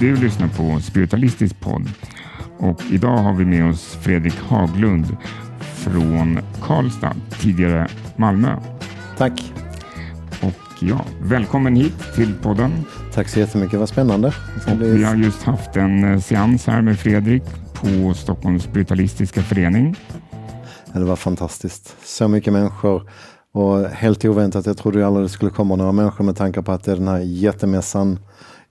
Du lyssnar på Spiritualistisk podd och idag har vi med oss Fredrik Haglund från Karlstad, tidigare Malmö. Tack. Och ja, välkommen hit till podden. Tack så jättemycket, vad spännande. Och vi har just haft en eh, seans här med Fredrik på Stockholms Spiritualistiska förening. Det var fantastiskt. Så mycket människor och helt oväntat. Jag trodde aldrig det skulle komma några människor med tanke på att det är den här jättemässan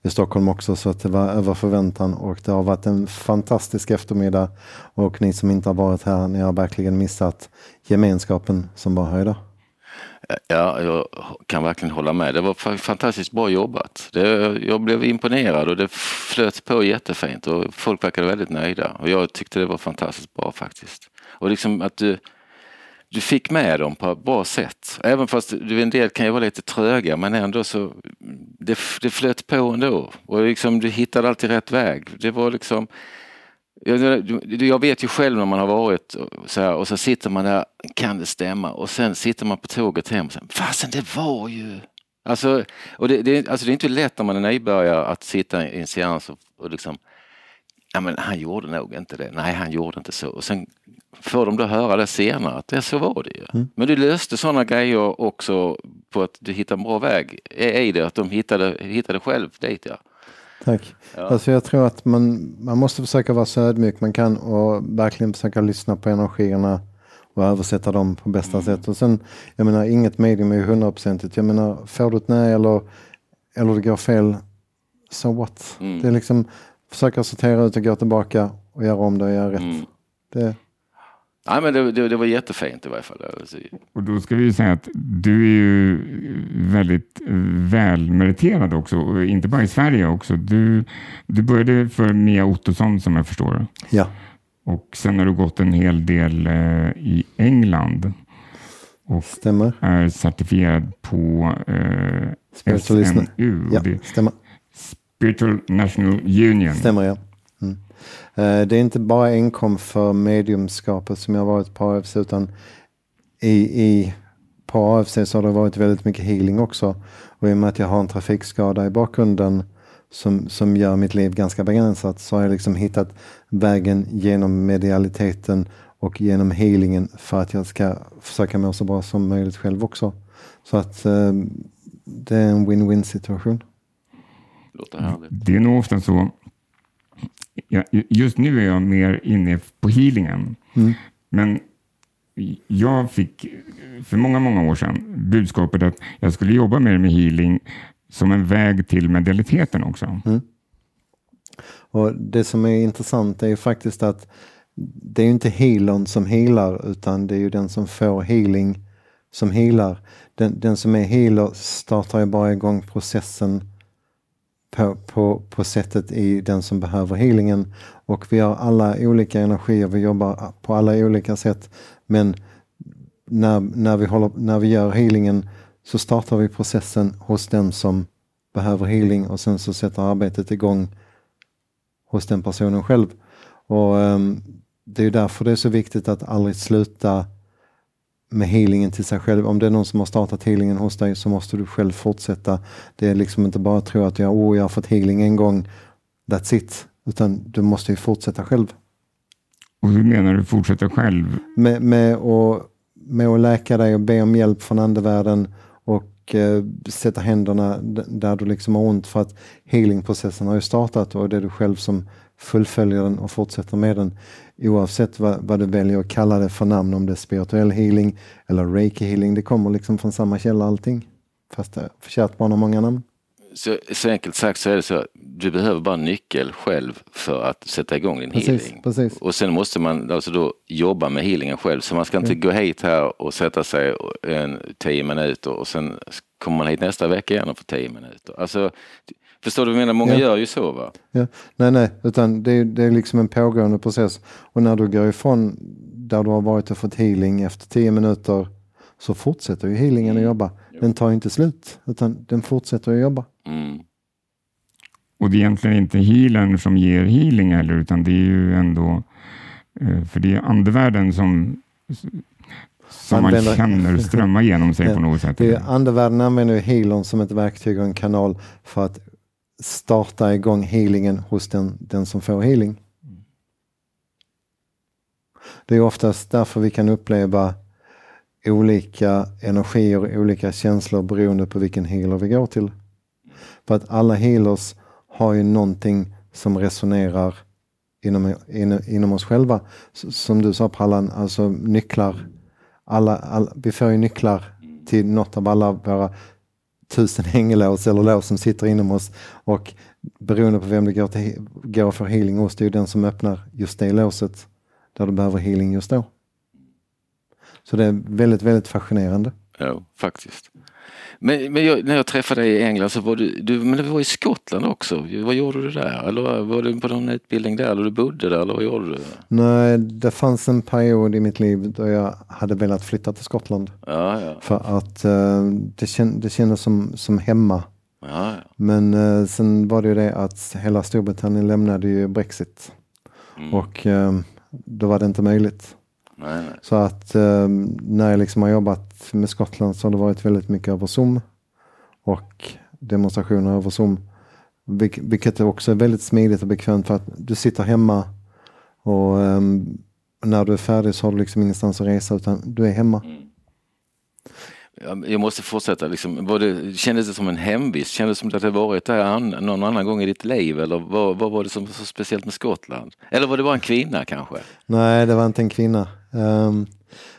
i Stockholm också så att det var över förväntan och det har varit en fantastisk eftermiddag och ni som inte har varit här, ni har verkligen missat gemenskapen som var här idag. Ja, jag kan verkligen hålla med. Det var fantastiskt bra jobbat. Det, jag blev imponerad och det flöt på jättefint och folk verkade väldigt nöjda och jag tyckte det var fantastiskt bra faktiskt. Och liksom att du du fick med dem på ett bra sätt. Även fast du, en del kan ju vara lite tröga men ändå så det, det flöt på ändå. Och liksom, du hittade alltid rätt väg. Det var liksom jag, jag vet ju själv när man har varit så här, och så sitter man där, kan det stämma? Och sen sitter man på tåget hem och säger, fasen det var ju... Alltså, och det, det, alltså det är inte lätt när man är nybörjare att sitta i en seans och, och liksom ja men han gjorde nog inte det. Nej, han gjorde inte så. Och sen får de då höra det senare att det så var det ju. Mm. Men du löste sådana grejer också på att du hittade en bra väg i det, att de hittade, hittade själv dit ja. Tack. Ja. Alltså jag tror att man, man måste försöka vara så ödmjuk man kan och verkligen försöka lyssna på energierna och översätta dem på bästa mm. sätt. Och sen, jag menar inget medium är hundraprocentigt. Jag menar får du ett nej eller, eller det går fel, so what? Mm. Det är liksom, försöka sortera ut och gå tillbaka och göra om det och göra rätt. Mm. Det... Nej, men det, det, det, var jättefint i varje fall. Och då ska vi säga att du är ju väldigt välmeriterad också, inte bara i Sverige också. Du, du började för Mia Ottosson som jag förstår Ja. Och sen har du gått en hel del eh, i England. Och stämmer. är certifierad på eh, SNU. Ja, stämmer. Spiritual National Union. Stämmer ja. Mm. Eh, det är inte bara enkom för mediumskapet som jag varit på AFC utan i, i på AFC så har det varit väldigt mycket healing också. Och i och med att jag har en trafikskada i bakgrunden som, som gör mitt liv ganska begränsat så har jag liksom hittat vägen genom medialiteten och genom healingen för att jag ska försöka må så bra som möjligt själv också. Så att eh, det är en win-win situation. Det är nog ofta så. Ja, just nu är jag mer inne på healingen. Mm. Men jag fick för många, många år sedan budskapet att jag skulle jobba mer med healing som en väg till medialiteten också. Mm. Och Det som är intressant är ju faktiskt att det är inte healern som healar utan det är ju den som får healing som healar. Den, den som är healer startar ju bara igång processen på, på, på sättet i den som behöver healingen. Och vi har alla olika energier, vi jobbar på alla olika sätt. Men när, när, vi, håller, när vi gör healingen så startar vi processen hos den som behöver healing och sen så sätter arbetet igång hos den personen själv. Och um, Det är därför det är så viktigt att aldrig sluta med healingen till sig själv. Om det är någon som har startat healingen hos dig så måste du själv fortsätta. Det är liksom inte bara att tro att jag, oh, jag har fått healing en gång, that's it. Utan du måste ju fortsätta själv. Och hur menar du fortsätta själv? Med, med, att, med att läka dig och be om hjälp från andevärlden och eh, sätta händerna där du liksom har ont för att healingprocessen har ju startat och det är du själv som fullföljer den och fortsätter med den oavsett vad, vad du väljer att kalla det för namn, om det är spirituell healing eller reiki healing, det kommer liksom från samma källa allting. Fast eh, det är kärt barn har många namn. Så, så, enkelt sagt så är det så, du behöver bara nyckel själv för att sätta igång din precis, healing. Precis. Och sen måste man alltså då jobba med healingen själv. Så man ska inte mm. gå hit här och sätta sig en tio minuter och sen kommer man hit nästa vecka igen och får tio minuter. Alltså, Förstår du vad jag menar? Många ja. gör ju så va? Ja. Nej, nej, utan det, det är liksom en pågående process. Och när du går ifrån där du har varit och fått healing efter tio minuter så fortsätter ju healingen mm. att jobba. Den tar inte slut, utan den fortsätter att jobba. Mm. Och det är egentligen inte healern som ger healing heller, utan det är ju ändå, eh, för det är andevärlden som som man känner strömma genom sig på något sätt. andevärlden använder healern som ett verktyg och en kanal för att starta igång healingen hos den, den som får healing. Det är oftast därför vi kan uppleva olika energier och olika känslor beroende på vilken healer vi går till. För att alla healers har ju någonting som resonerar inom, in, inom oss själva. Som du sa Pallan, alltså nycklar. Alla, alla, vi får ju nycklar till något av alla våra tusen hängelås eller lås som sitter inom oss. Och beroende på vem det går, till, går för healing hos, det är ju den som öppnar just det låset där du behöver healing just då. Så det är väldigt, väldigt fascinerande. Ja, faktiskt. Men, men jag, när jag träffade dig i England så var du, du, men du var i Skottland också. Vad gjorde du där? Eller var du på någon utbildning där eller du bodde där eller vad gjorde du? Nej, det fanns en period i mitt liv då jag hade velat flytta till Skottland. Ja, ja. För att uh, det, känd, det kändes som, som hemma. Ja, Men uh, sen var det ju det att hela Storbritannien lämnade ju Brexit. Mm. Och uh, då var det inte möjligt. Nej, nej. Så att um, när jag liksom har jobbat med Skottland så har det varit väldigt mycket över Zoom och demonstrationer över Zoom. Vilket också är väldigt smidigt och bekvämt för att du sitter hemma och um, när du är färdig så har du liksom ingenstans att resa utan du är hemma. Mm. Jag måste fortsätta. Liksom, var det, kändes det som en hemvist? Kändes det som att det varit där an, någon annan gång i ditt liv? Eller vad, vad var det som var så speciellt med Skottland? Eller var det bara en kvinna kanske? Nej, det var inte en kvinna. Um,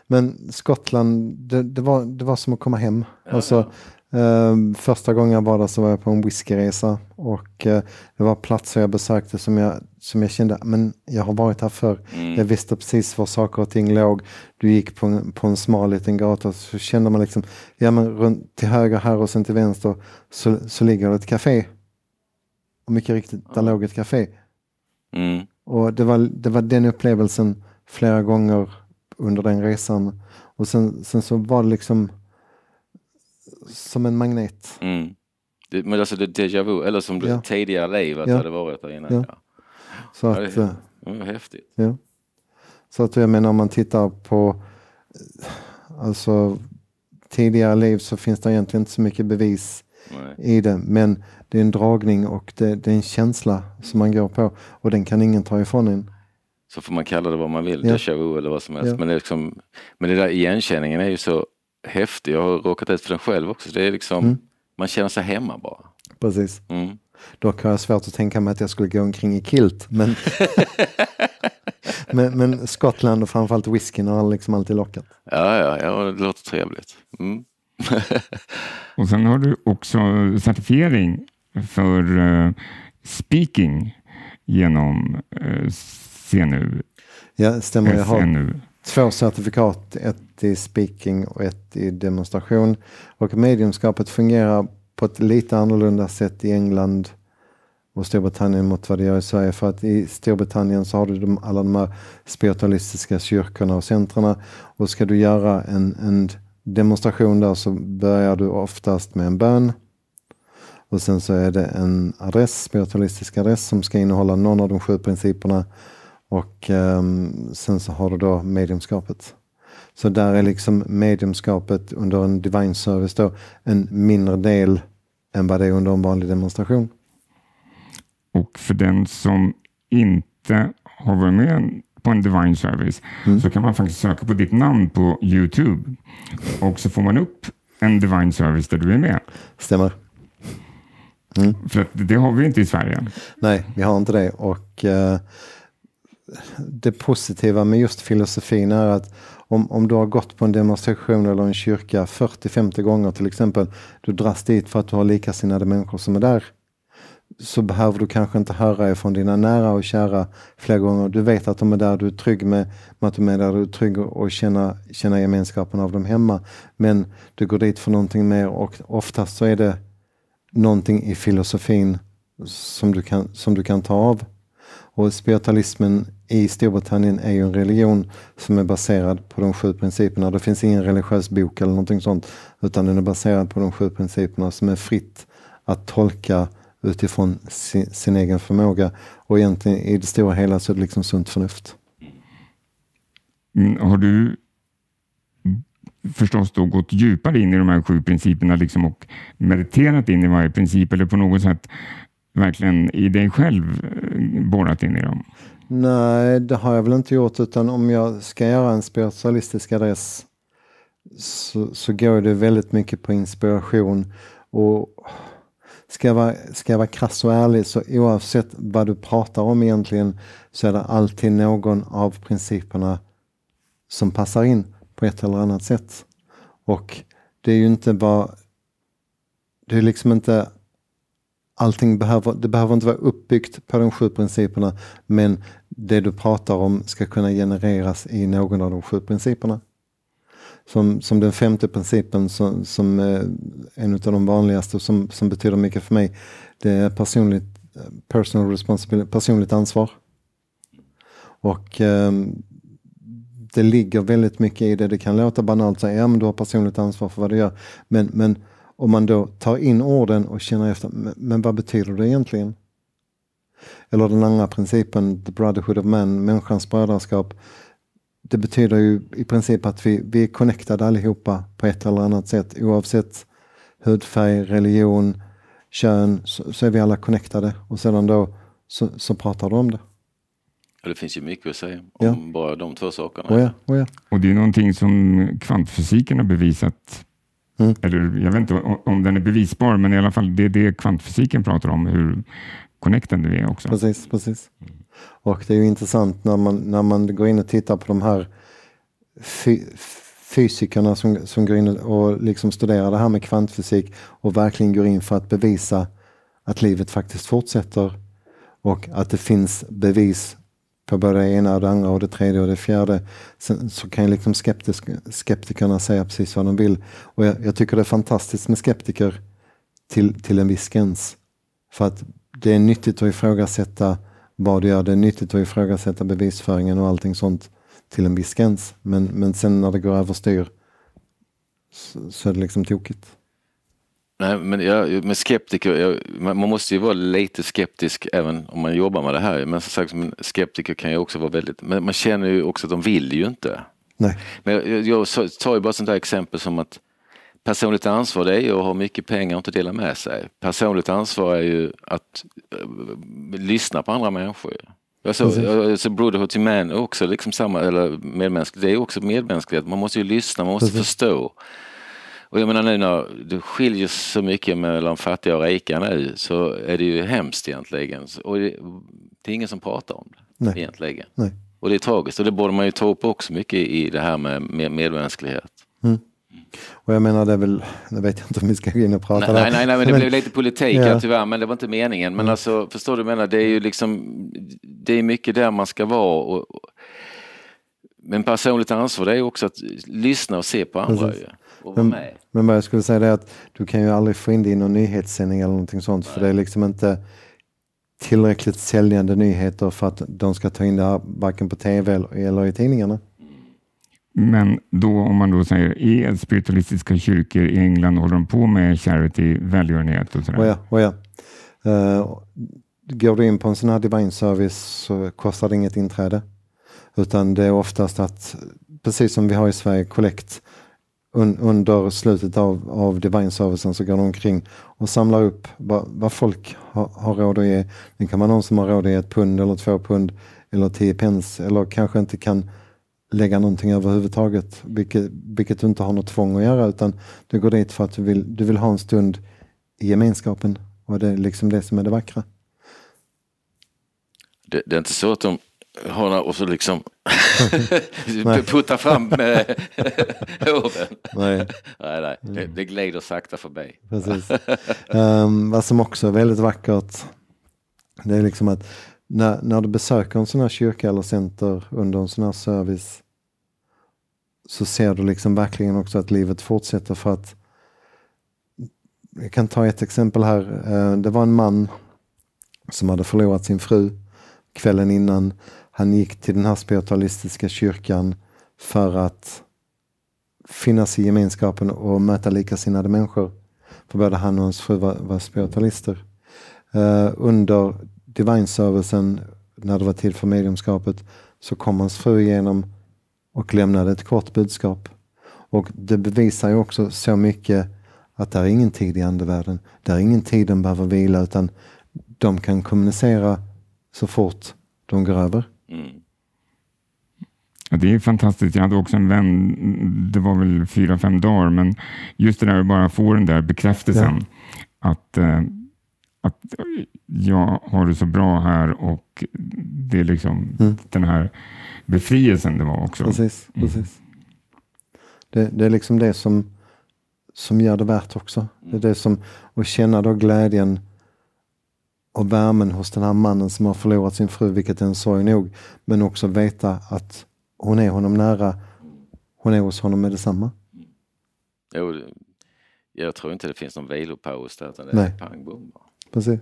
men Skottland, det, det, var, det var som att komma hem. Ja, alltså, Uh, första gången jag var där så var jag på en whiskyresa och uh, det var platser jag besökte som jag, som jag kände, men jag har varit här förr. Mm. Jag visste precis var saker och ting låg. Du gick på en, på en smal liten gata så kände man liksom, ja men runt till höger här och sen till vänster så, så ligger det ett café. Och mycket riktigt, där låg ett café. Mm. Och det var, det var den upplevelsen flera gånger under den resan. Och sen, sen så var det liksom som en magnet. Mm. Det, men alltså det déjà vu, eller som ja. tidigare liv att ja. hade varit där innan. Ja. ja. Så att, det, det var häftigt. Ja. Så att jag menar om man tittar på alltså tidigare liv så finns det egentligen inte så mycket bevis Nej. i det. Men det är en dragning och det, det, är en känsla som man går på och den kan ingen ta ifrån en. Så får man kalla det vad man vill, ja. déjà vu eller vad som helst. Ja. Men, det är liksom, men det där igenkänningen är ju så häftig. Jag har råkat ut för den själv också. Det är liksom, mm. man känner sig hemma bara. Precis. Mm. Dock har jag svårt att tänka mig att jag skulle gå omkring i kilt. Men, men, men, Skottland och framförallt whiskyn har liksom alltid lockat. Ja, ja, ja det låter trevligt. Mm. och sen har du också certifiering för uh, speaking genom uh, CNU. Ja, stämmer. Jag har två certifikat, ett i speaking och ett i demonstration. Och mediumskapet fungerar på ett lite annorlunda sätt i England och Storbritannien mot vad det gör i Sverige. För att i Storbritannien så har du de, alla de här spiritualistiska kyrkorna och centrarna. Och ska du göra en, en demonstration där så börjar du oftast med en bön. Och sen så är det en adress, spiritualistisk adress som ska innehålla någon av de sju principerna. Och um, sen så har du då mediumskapet. Så där är liksom mediumskapet under en divine service då en mindre del än vad det är under en vanlig demonstration. Och för den som inte har varit med på en divine service mm. så kan man faktiskt söka på ditt namn på Youtube och så får man upp en divine service där du är med. Stämmer. Mm. För det har vi inte i Sverige. Nej, vi har inte det och uh, det positiva med just filosofin är att om, om du har gått på en demonstration eller en kyrka 40-50 gånger till exempel, du dras dit för att du har likasinnade människor som är där, så behöver du kanske inte höra ifrån dina nära och kära flera gånger. Du vet att de är där, du är trygg med, med att de är där, du är trygg och känna, känna gemenskapen av dem hemma. Men du går dit för någonting mer och oftast så är det någonting i filosofin som du kan, som du kan ta av. Och spiritualismen i Storbritannien är ju en religion som är baserad på de sju principerna. Det finns ingen religiös bok eller någonting sånt, utan den är baserad på de sju principerna som är fritt att tolka utifrån sin, sin egen förmåga. Och egentligen i det stora hela så är det liksom sunt förnuft. Mm, har du förstås då gått djupare in i de här sju principerna liksom och mediterat in i varje princip eller på något sätt verkligen i dig själv eh, borrat in i dem? Nej, det har jag väl inte gjort utan om jag ska göra en spiritualistisk adress så, så går det väldigt mycket på inspiration och ska jag, vara, ska jag vara krass och ärlig så oavsett vad du pratar om egentligen så är det alltid någon av principerna som passar in på ett eller annat sätt. Och det är ju inte bara, det är liksom inte allting behöver, det behöver inte vara uppbyggt på de sju principerna men det du pratar om ska kunna genereras i någon av de sju principerna. Som, som den femte principen som, som är en av de vanligaste och som, som betyder mycket för mig. Det är personligt, personal responsibility, personligt ansvar. Och um, det ligger väldigt mycket i det. Det kan låta banalt, säga ja men du har personligt ansvar för vad du gör. Men, men om man då tar in orden och känner efter, men, vad betyder det egentligen? Eller den andra principen, the brotherhood of man, människans brödraskap. Det betyder ju i princip att vi, vi är connectade allihopa på ett eller annat sätt oavsett hudfärg, religion, kön så, så är vi alla connectade och sedan då så, så pratar du om det. Ja, det finns ju mycket att säga om ja. bara de två sakerna. Oh ja, oh ja. Och det är någonting som kvantfysiken har bevisat. Mm. Eller, jag vet inte om den är bevisbar, men i alla fall det är det kvantfysiken pratar om, hur connectande vi är också. Precis, precis. Och det är ju intressant när man, när man går in och tittar på de här fy, fysikerna som, som går in och liksom studerar det här med kvantfysik och verkligen går in för att bevisa att livet faktiskt fortsätter och att det finns bevis på både det ena det andra och det tredje och det fjärde. Sen, så kan ju liksom skeptisk, skeptikerna säga precis vad de vill. Och jag, jag, tycker det är fantastiskt med skeptiker till, till en viss gräns. För att det är nyttigt att ifrågasätta vad du gör. Det är nyttigt att ifrågasätta bevisföringen och allting sånt till en viss gräns. Men, men sen när det går överstyr så, så är det liksom tokigt. Nej, men jag, med skeptiker, jag, man måste ju vara lite skeptisk även om man jobbar med det här. Men som sagt, som skeptiker kan ju också vara väldigt, men man känner ju också att de vill ju inte. Nej. Men jag, jag tar ju bara sånt där exempel som att personligt ansvar det är ju att ha mycket pengar och inte dela med sig. Personligt ansvar är ju att uh, lyssna på andra människor. Alltså, alltså Brotherhood to Man är också liksom samma, eller medmänskligt, det är också medmänsklighet. Man måste ju lyssna, man måste Precis. förstå. Och jag menar nu när det skiljer så mycket mellan fattiga och rika nu så är det ju hemskt egentligen. Och det, det är ingen som pratar om det Nej. egentligen. Nej. Och det är tragiskt och det borde man ju ta upp också mycket i det här med, med medmänsklighet. Mm. Och jag menar det är väl, nu vet jag inte om vi ska gå in och prata nej, nej, nej, men det blev lite politik ja. tyvärr, men det var inte meningen. Men mm. alltså, förstår du menar, det är ju liksom, det är mycket där man ska vara. Och, men personligt ansvar det är också att lyssna och se på andra. Ju och vara med. Men vad jag skulle säga är att du kan ju aldrig få in det i någon nyhetssändning eller någonting sånt Nej. för det är liksom inte tillräckligt säljande nyheter för att de ska ta in det här varken på tv eller i tidningarna. Men då om man då säger, är spiritualistiska kyrkor i England, håller de på med charity, välgörenhet och sådär? Oh ja, oh ja. Uh, går du in på en sån här divine service så kostar det inget inträde. Utan det är oftast att, precis som vi har i Sverige, kollekt un, under slutet av, av Divine-servicen så går de omkring och samlar upp vad, vad folk har, har råd att ge. Det kan vara någon som har råd att ge ett pund eller två pund eller tio pence eller kanske inte kan lägga någonting överhuvudtaget, vilket, vilket du inte har något tvång att göra utan du går dit för att du vill, du vill ha en stund i gemenskapen och det är liksom det som är det vackra. Det, det är inte så att de har och så liksom putta fram hoven. Nej. nej, nej. Det, det glider sakta förbi. Precis. Um, vad som också är väldigt vackert, det är liksom att när, när du besöker en sån här kyrka eller center under en sån här service så ser du liksom verkligen också att livet fortsätter för att jag kan ta ett exempel här. Ehm, det var en man som hade förlorat sin fru kvällen innan. Han gick till den här spiritualistiska kyrkan för att finnas i gemenskapen och möta likasinnade människor. För både han och hans fru var, var spiritualister. Uh, under divine-servicen, när det var tid för mediumskapet, så kom hans fru igenom och lämnade ett kort budskap. Och det bevisar ju också så mycket att det är ingen tid i andevärlden. Det är ingen tid de behöver vila utan de kan kommunicera så fort de går över. Mm. Det är fantastiskt. Jag hade också en vän, det var väl fyra, fem dagar, men just det där att bara få den där bekräftelsen ja. att, eh, att jag har det så bra här och det är liksom mm. den här befrielsen det var också. Precis, mm. precis. Det, det, är liksom det som, som gör det värt också. Det är det som, att känna då glädjen och värmen hos den här mannen som har förlorat sin fru, vilket är en sorg nog, men också veta att hon är honom nära. Hon är hos honom med detsamma. Jo, jag tror inte det finns någon vilopaus där, utan det Nej. är pang bom. Precis.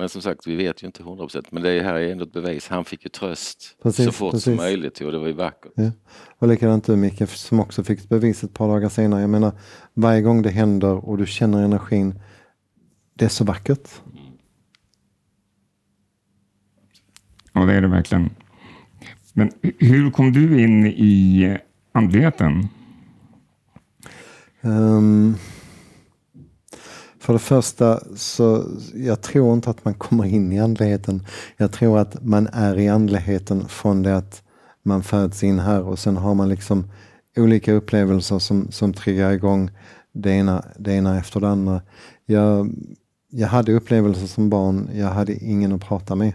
Men som sagt, vi vet ju inte 100 procent. Men det här är ändå ett bevis. Han fick ju tröst precis, så fort precis. som möjligt och det var ju vackert. Ja. Och likadant du Micke, som också fick ett bevis ett par dagar senare. Jag menar, varje gång det händer och du känner energin, det är så vackert. Ja, det är det verkligen. Men hur kom du in i andligheten? Um, för det första så jag tror inte att man kommer in i andligheten. Jag tror att man är i andligheten från det att man föds in här och sen har man liksom olika upplevelser som, som triggar igång det ena, det ena efter det andra. Jag, jag hade upplevelser som barn, jag hade ingen att prata med.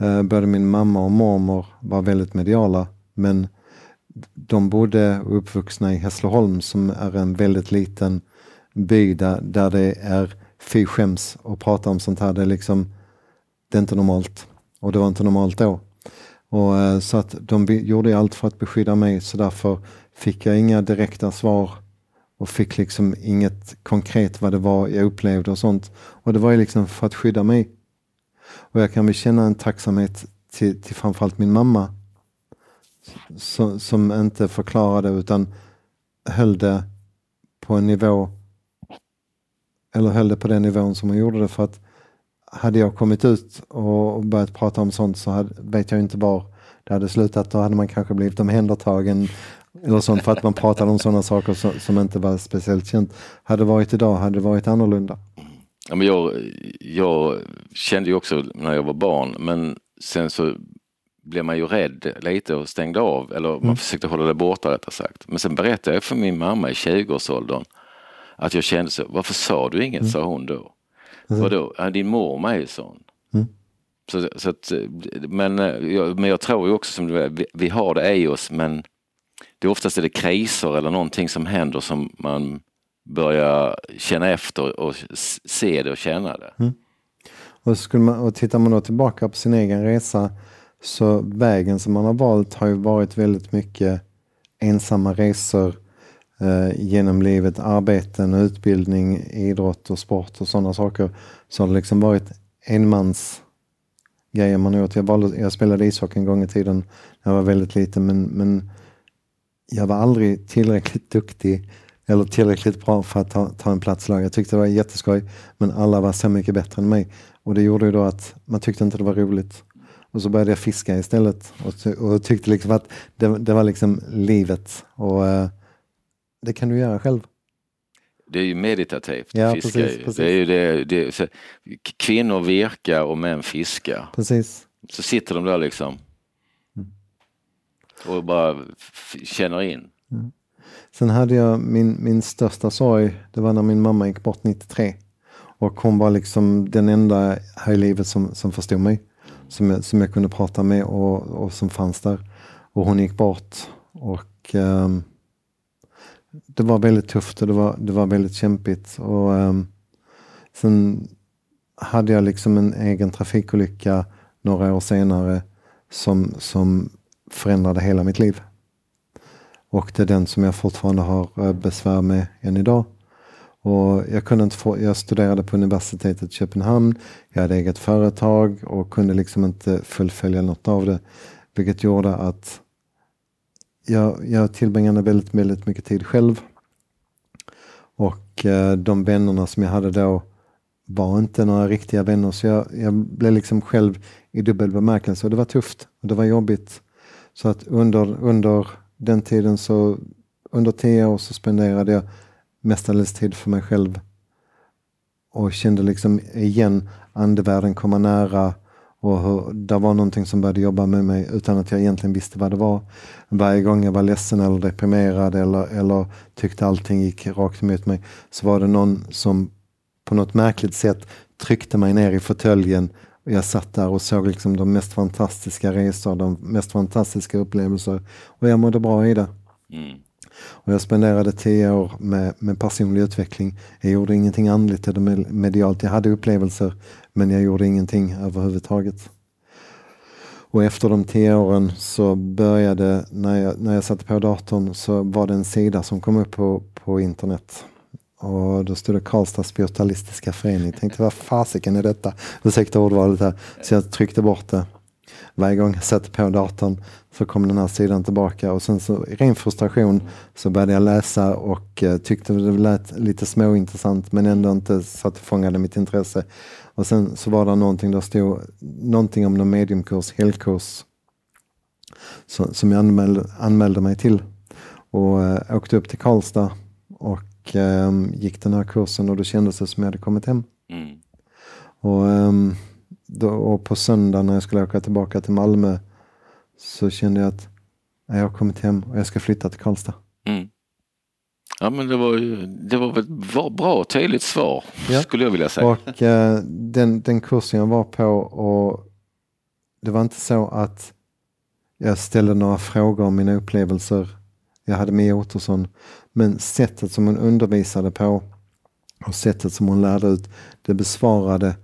Eh, både min mamma och mormor var väldigt mediala men de bodde och uppvuxna i Hässleholm som är en väldigt liten by där, där det är fy skäms att prata om sånt här. Det är liksom, det är inte normalt. Och det var inte normalt då. Och, eh, så att de gjorde allt för att beskydda mig så därför fick jag inga direkta svar och fick liksom inget konkret vad det var jag upplevde och sånt. Och det var ju liksom för att skydda mig. Och jag kan väl känna en tacksamhet till, till framförallt min mamma som, som inte förklarade utan höll det på en nivå eller höll det på den nivån som hon gjorde det för att hade jag kommit ut och börjat prata om sånt så hade, vet jag inte var det hade slutat. Då hade man kanske blivit omhändertagen eller sånt för att man pratade om sådana saker som, som inte var speciellt känt. Hade det varit idag hade det varit annorlunda. Ja, men jag, jag kände ju också när jag var barn men sen så blev man ju rädd lite och stängde av eller man mm. försökte hålla det borta rättare sagt. Men sen berättade jag för min mamma i 20-årsåldern att jag kände så, varför sa du inget, mm. sa hon då. Mm. Vadå, ja, din mormor är ju sån. Mm. Så, så att, men, jag, men jag tror ju också som vi, vi har det i oss men det är oftast är det kriser eller någonting som händer som man börja känna efter och se det och känna det. Mm. Och, skulle man, och tittar man då tillbaka på sin egen resa så vägen som man har valt har ju varit väldigt mycket ensamma resor eh, genom livet, arbeten, utbildning, idrott och sport och sådana saker. Så har det liksom varit enmans grejer man har gjort. Jag, valde, jag spelade ishockey en gång i tiden när jag var väldigt liten men, men jag var aldrig tillräckligt duktig eller tillräckligt bra för att ta, ta en plats i laget. Jag tyckte det var jätteskoj men alla var så mycket bättre än mig. Och det gjorde ju då att man tyckte inte det var roligt. Och så började jag fiska istället och, och tyckte liksom att det, det var liksom livet. Och uh, det kan du göra själv. Det är ju meditativt, ja, fiska. Precis, precis. Det är ju det, det så, kvinnor virkar och män fiskar. Precis. Så sitter de där liksom mm. och bara känner in. Mm. Sen hade jag min, min största sorg, det var när min mamma gick bort 93. Och hon var liksom den enda här i livet som, som förstod mig. Som jag, som jag kunde prata med och, och som fanns där. Och hon gick bort. Och um, det var väldigt tufft och det var, det var väldigt kämpigt. Och, um, sen hade jag liksom en egen trafikolycka några år senare som, som förändrade hela mitt liv. Och det är den som jag fortfarande har eh, besvär med än idag. Och jag, kunde inte få, jag studerade på universitetet i Köpenhamn, jag hade eget företag och kunde liksom inte fullfölja något av det. Vilket gjorde att jag, jag tillbringade väldigt, väldigt mycket tid själv. Och eh, de vännerna som jag hade då var inte några riktiga vänner så jag, jag blev liksom själv i dubbel bemärkelse och det var tufft och det var jobbigt. Så att under, under den tiden så, under tio år så spenderade jag mestadels tid för mig själv. och kände liksom igen andevärlden komma nära och hur, det var någonting som började jobba med mig utan att jag egentligen visste vad det var. Varje gång jag var ledsen eller deprimerad eller, eller tyckte allting gick rakt emot mig så var det någon som på något märkligt sätt tryckte mig ner i fåtöljen jag satt där och såg liksom de mest fantastiska resor, de mest fantastiska upplevelser och jag mådde bra i det. Mm. Och jag spenderade tio år med, med personlig utveckling. Jag gjorde ingenting andligt eller medialt. Jag hade upplevelser men jag gjorde ingenting överhuvudtaget. Och efter de tio åren så började, när jag, när jag satte på datorn, så var det en sida som kom upp på, på internet. Och då stod det Karlstads spiritualistiska förening. Jag tänkte vad fasiken är detta? Ursäkta ordvalet här. Så jag tryckte bort det. Varje gång jag satte på datorn så kom den här sidan tillbaka och sen så i ren frustration så började jag läsa och eh, tyckte det lät lite småintressant men ändå inte så att det fångade mitt intresse. Och sen så var det någonting, där stod någonting om någon mediumkurs, helkurs så, som jag anmälde, anmälde mig till och eh, åkte upp till Karlstad och um, gick den här kursen och då kändes det som jag hade kommit hem. Mm. Och um, då, och på söndag när jag skulle åka tillbaka till Malmö så kände jag att jag har kommit hem och jag ska flytta till Karlstad. Mm. Ja men det var det var ett bra och tydligt svar ja. skulle jag vilja säga. Och eh, den, den kursen jag var på och det var inte så att jag ställde några frågor om mina upplevelser. Jag hade Mia Ottosson. Men sättet som hon undervisade på och sättet som hon lärde ut, det besvarade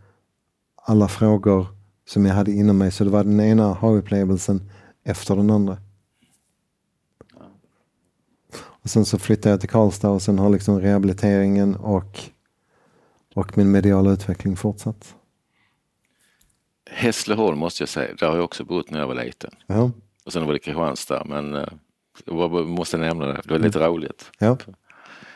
alla frågor som jag hade inom mig. Så det var den ena aha-upplevelsen efter den andra. Och sen så flyttade jag till Karlstad och sen har liksom rehabiliteringen och, och min mediala utveckling fortsatt. Hässleholm måste jag säga, där har jag också bott när jag var liten. Ja. Och sen var det Kristianstad, men uh, jag måste nämna det, det var lite mm. roligt. Ja.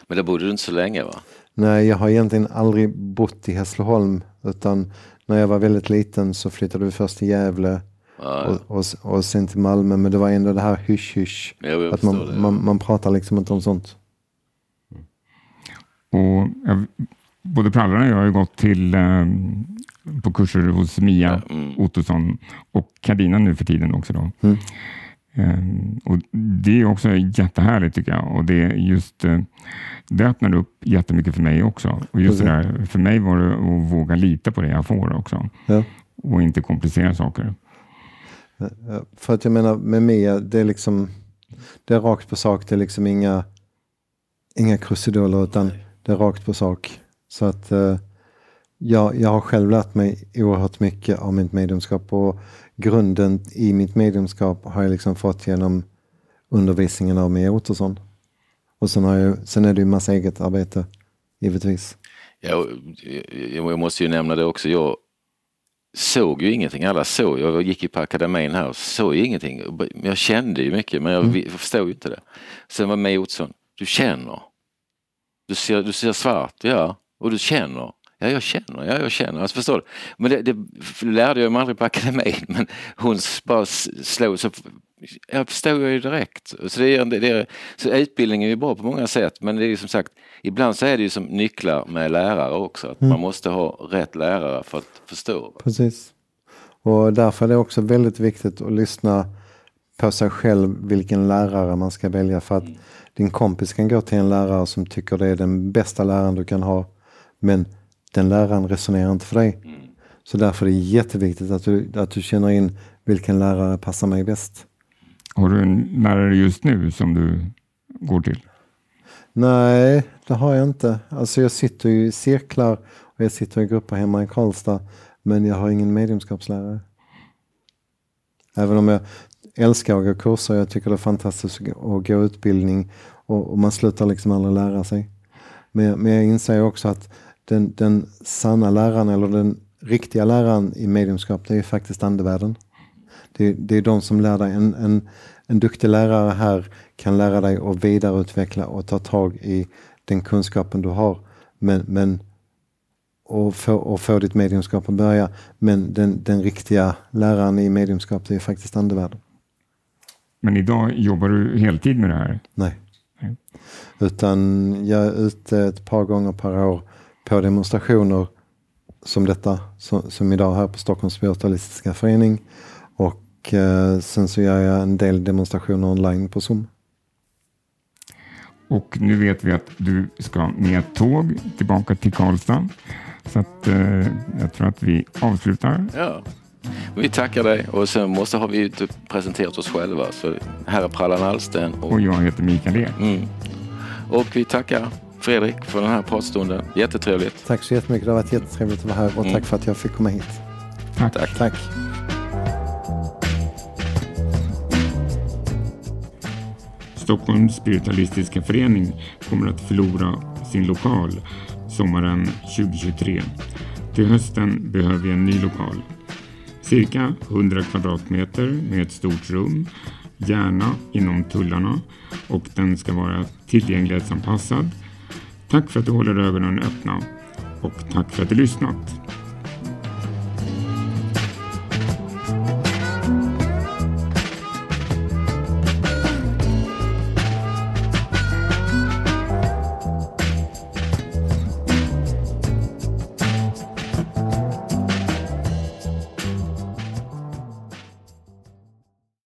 Men där bodde du inte så länge va? Nej, jag har egentligen aldrig bott i Hässleholm utan när jag var väldigt liten så flyttade vi först till Gävle ja, och, och, och sen till Malmö. Men det var ändå det här hysch-hysch. Att man, man, man, pratar liksom inte om sånt. Och jag, både Prallan och jag har ju gått till eh, på kurser hos Mia ja, mm. Ottosson och Kadina nu för tiden också. Då. Mm. Ehm, och Det är också jättehärligt tycker jag. Och det, just, eh, det öppnade upp jättemycket för mig också. Och just det där, för mig var det att våga lita på det jag får också. Ja. Och inte komplicera saker. För att jag menar med Mia, det är liksom det är rakt på sak. Det är liksom inga, inga krusiduller utan det är rakt på sak. Så att uh, jag, jag har själv lärt mig oerhört mycket av mitt medlemskap och grunden i mitt medlemskap har jag liksom fått genom undervisningen av Mia Ottosson. Och sen, har jag, sen är det ju massa eget arbete, givetvis. Ja, jag måste ju nämna det också. Jag såg ju ingenting. Alla såg. Jag gick ju på akademin här och såg ingenting. Jag kände ju mycket men jag mm. förstod ju inte det. Sen var Mia Ottosson, du känner. Du ser, du ser svart, ja. Och du känner. Ja, jag känner, ja, jag känner. Alltså, förstår du? Men det, det lärde jag mig aldrig på akademin. Men hon bara slog så jag förstår ju direkt. Så, det är, det är, så utbildning är ju bra på många sätt men det är ju som sagt ibland så är det ju som nycklar med lärare också. Att mm. Man måste ha rätt lärare för att förstå. Precis. Och därför är det också väldigt viktigt att lyssna på sig själv vilken lärare man ska välja. För att mm. din kompis kan gå till en lärare som tycker det är den bästa läraren du kan ha. Men den läraren resonerar inte för dig. Mm. Så därför är det jätteviktigt att du, att du känner in vilken lärare passar mig bäst. Har du en lärare just nu som du går till? Nej, det har jag inte. Alltså jag sitter i cirklar och jag sitter i grupper hemma i Karlstad. Men jag har ingen mediumskapslärare. Även om jag älskar att gå kurser, jag tycker det är fantastiskt att gå utbildning och, och man slutar liksom aldrig lära sig. Men, men jag inser också att den, den sanna läraren eller den riktiga läraren i mediumskap, det är faktiskt andevärlden. Det, det är de som lär dig. En, en, en duktig lärare här kan lära dig att vidareutveckla och ta tag i den kunskapen du har. Men, men och få, och få ditt mediumskap att börja. Men den, den riktiga läraren i mediumskap, det är faktiskt andevärlden. Men idag jobbar du heltid med det här? Nej. Nej. Utan jag är ute ett par gånger per år på demonstrationer som detta, som, som idag här på Stockholms Spiritualistiska Förening. Och eh, sen så gör jag en del demonstrationer online på Zoom. Och nu vet vi att du ska med tåg tillbaka till Karlstad. Så att, eh, jag tror att vi avslutar. Ja. Vi tackar dig och sen måste har vi presenterat oss själva. Så här är Prallan Alsten. Och, och jag heter Mikael Ek. Mm. Och vi tackar Fredrik för den här pratstunden. Jättetrevligt. Tack så jättemycket. Det har varit jättetrevligt att vara här och mm. tack för att jag fick komma hit. Tack. tack. tack. Stockholms spiritualistiska förening kommer att förlora sin lokal sommaren 2023. Till hösten behöver vi en ny lokal. Cirka 100 kvadratmeter med ett stort rum, gärna inom tullarna och den ska vara tillgänglighetsanpassad. Tack för att du håller ögonen öppna och tack för att du lyssnat.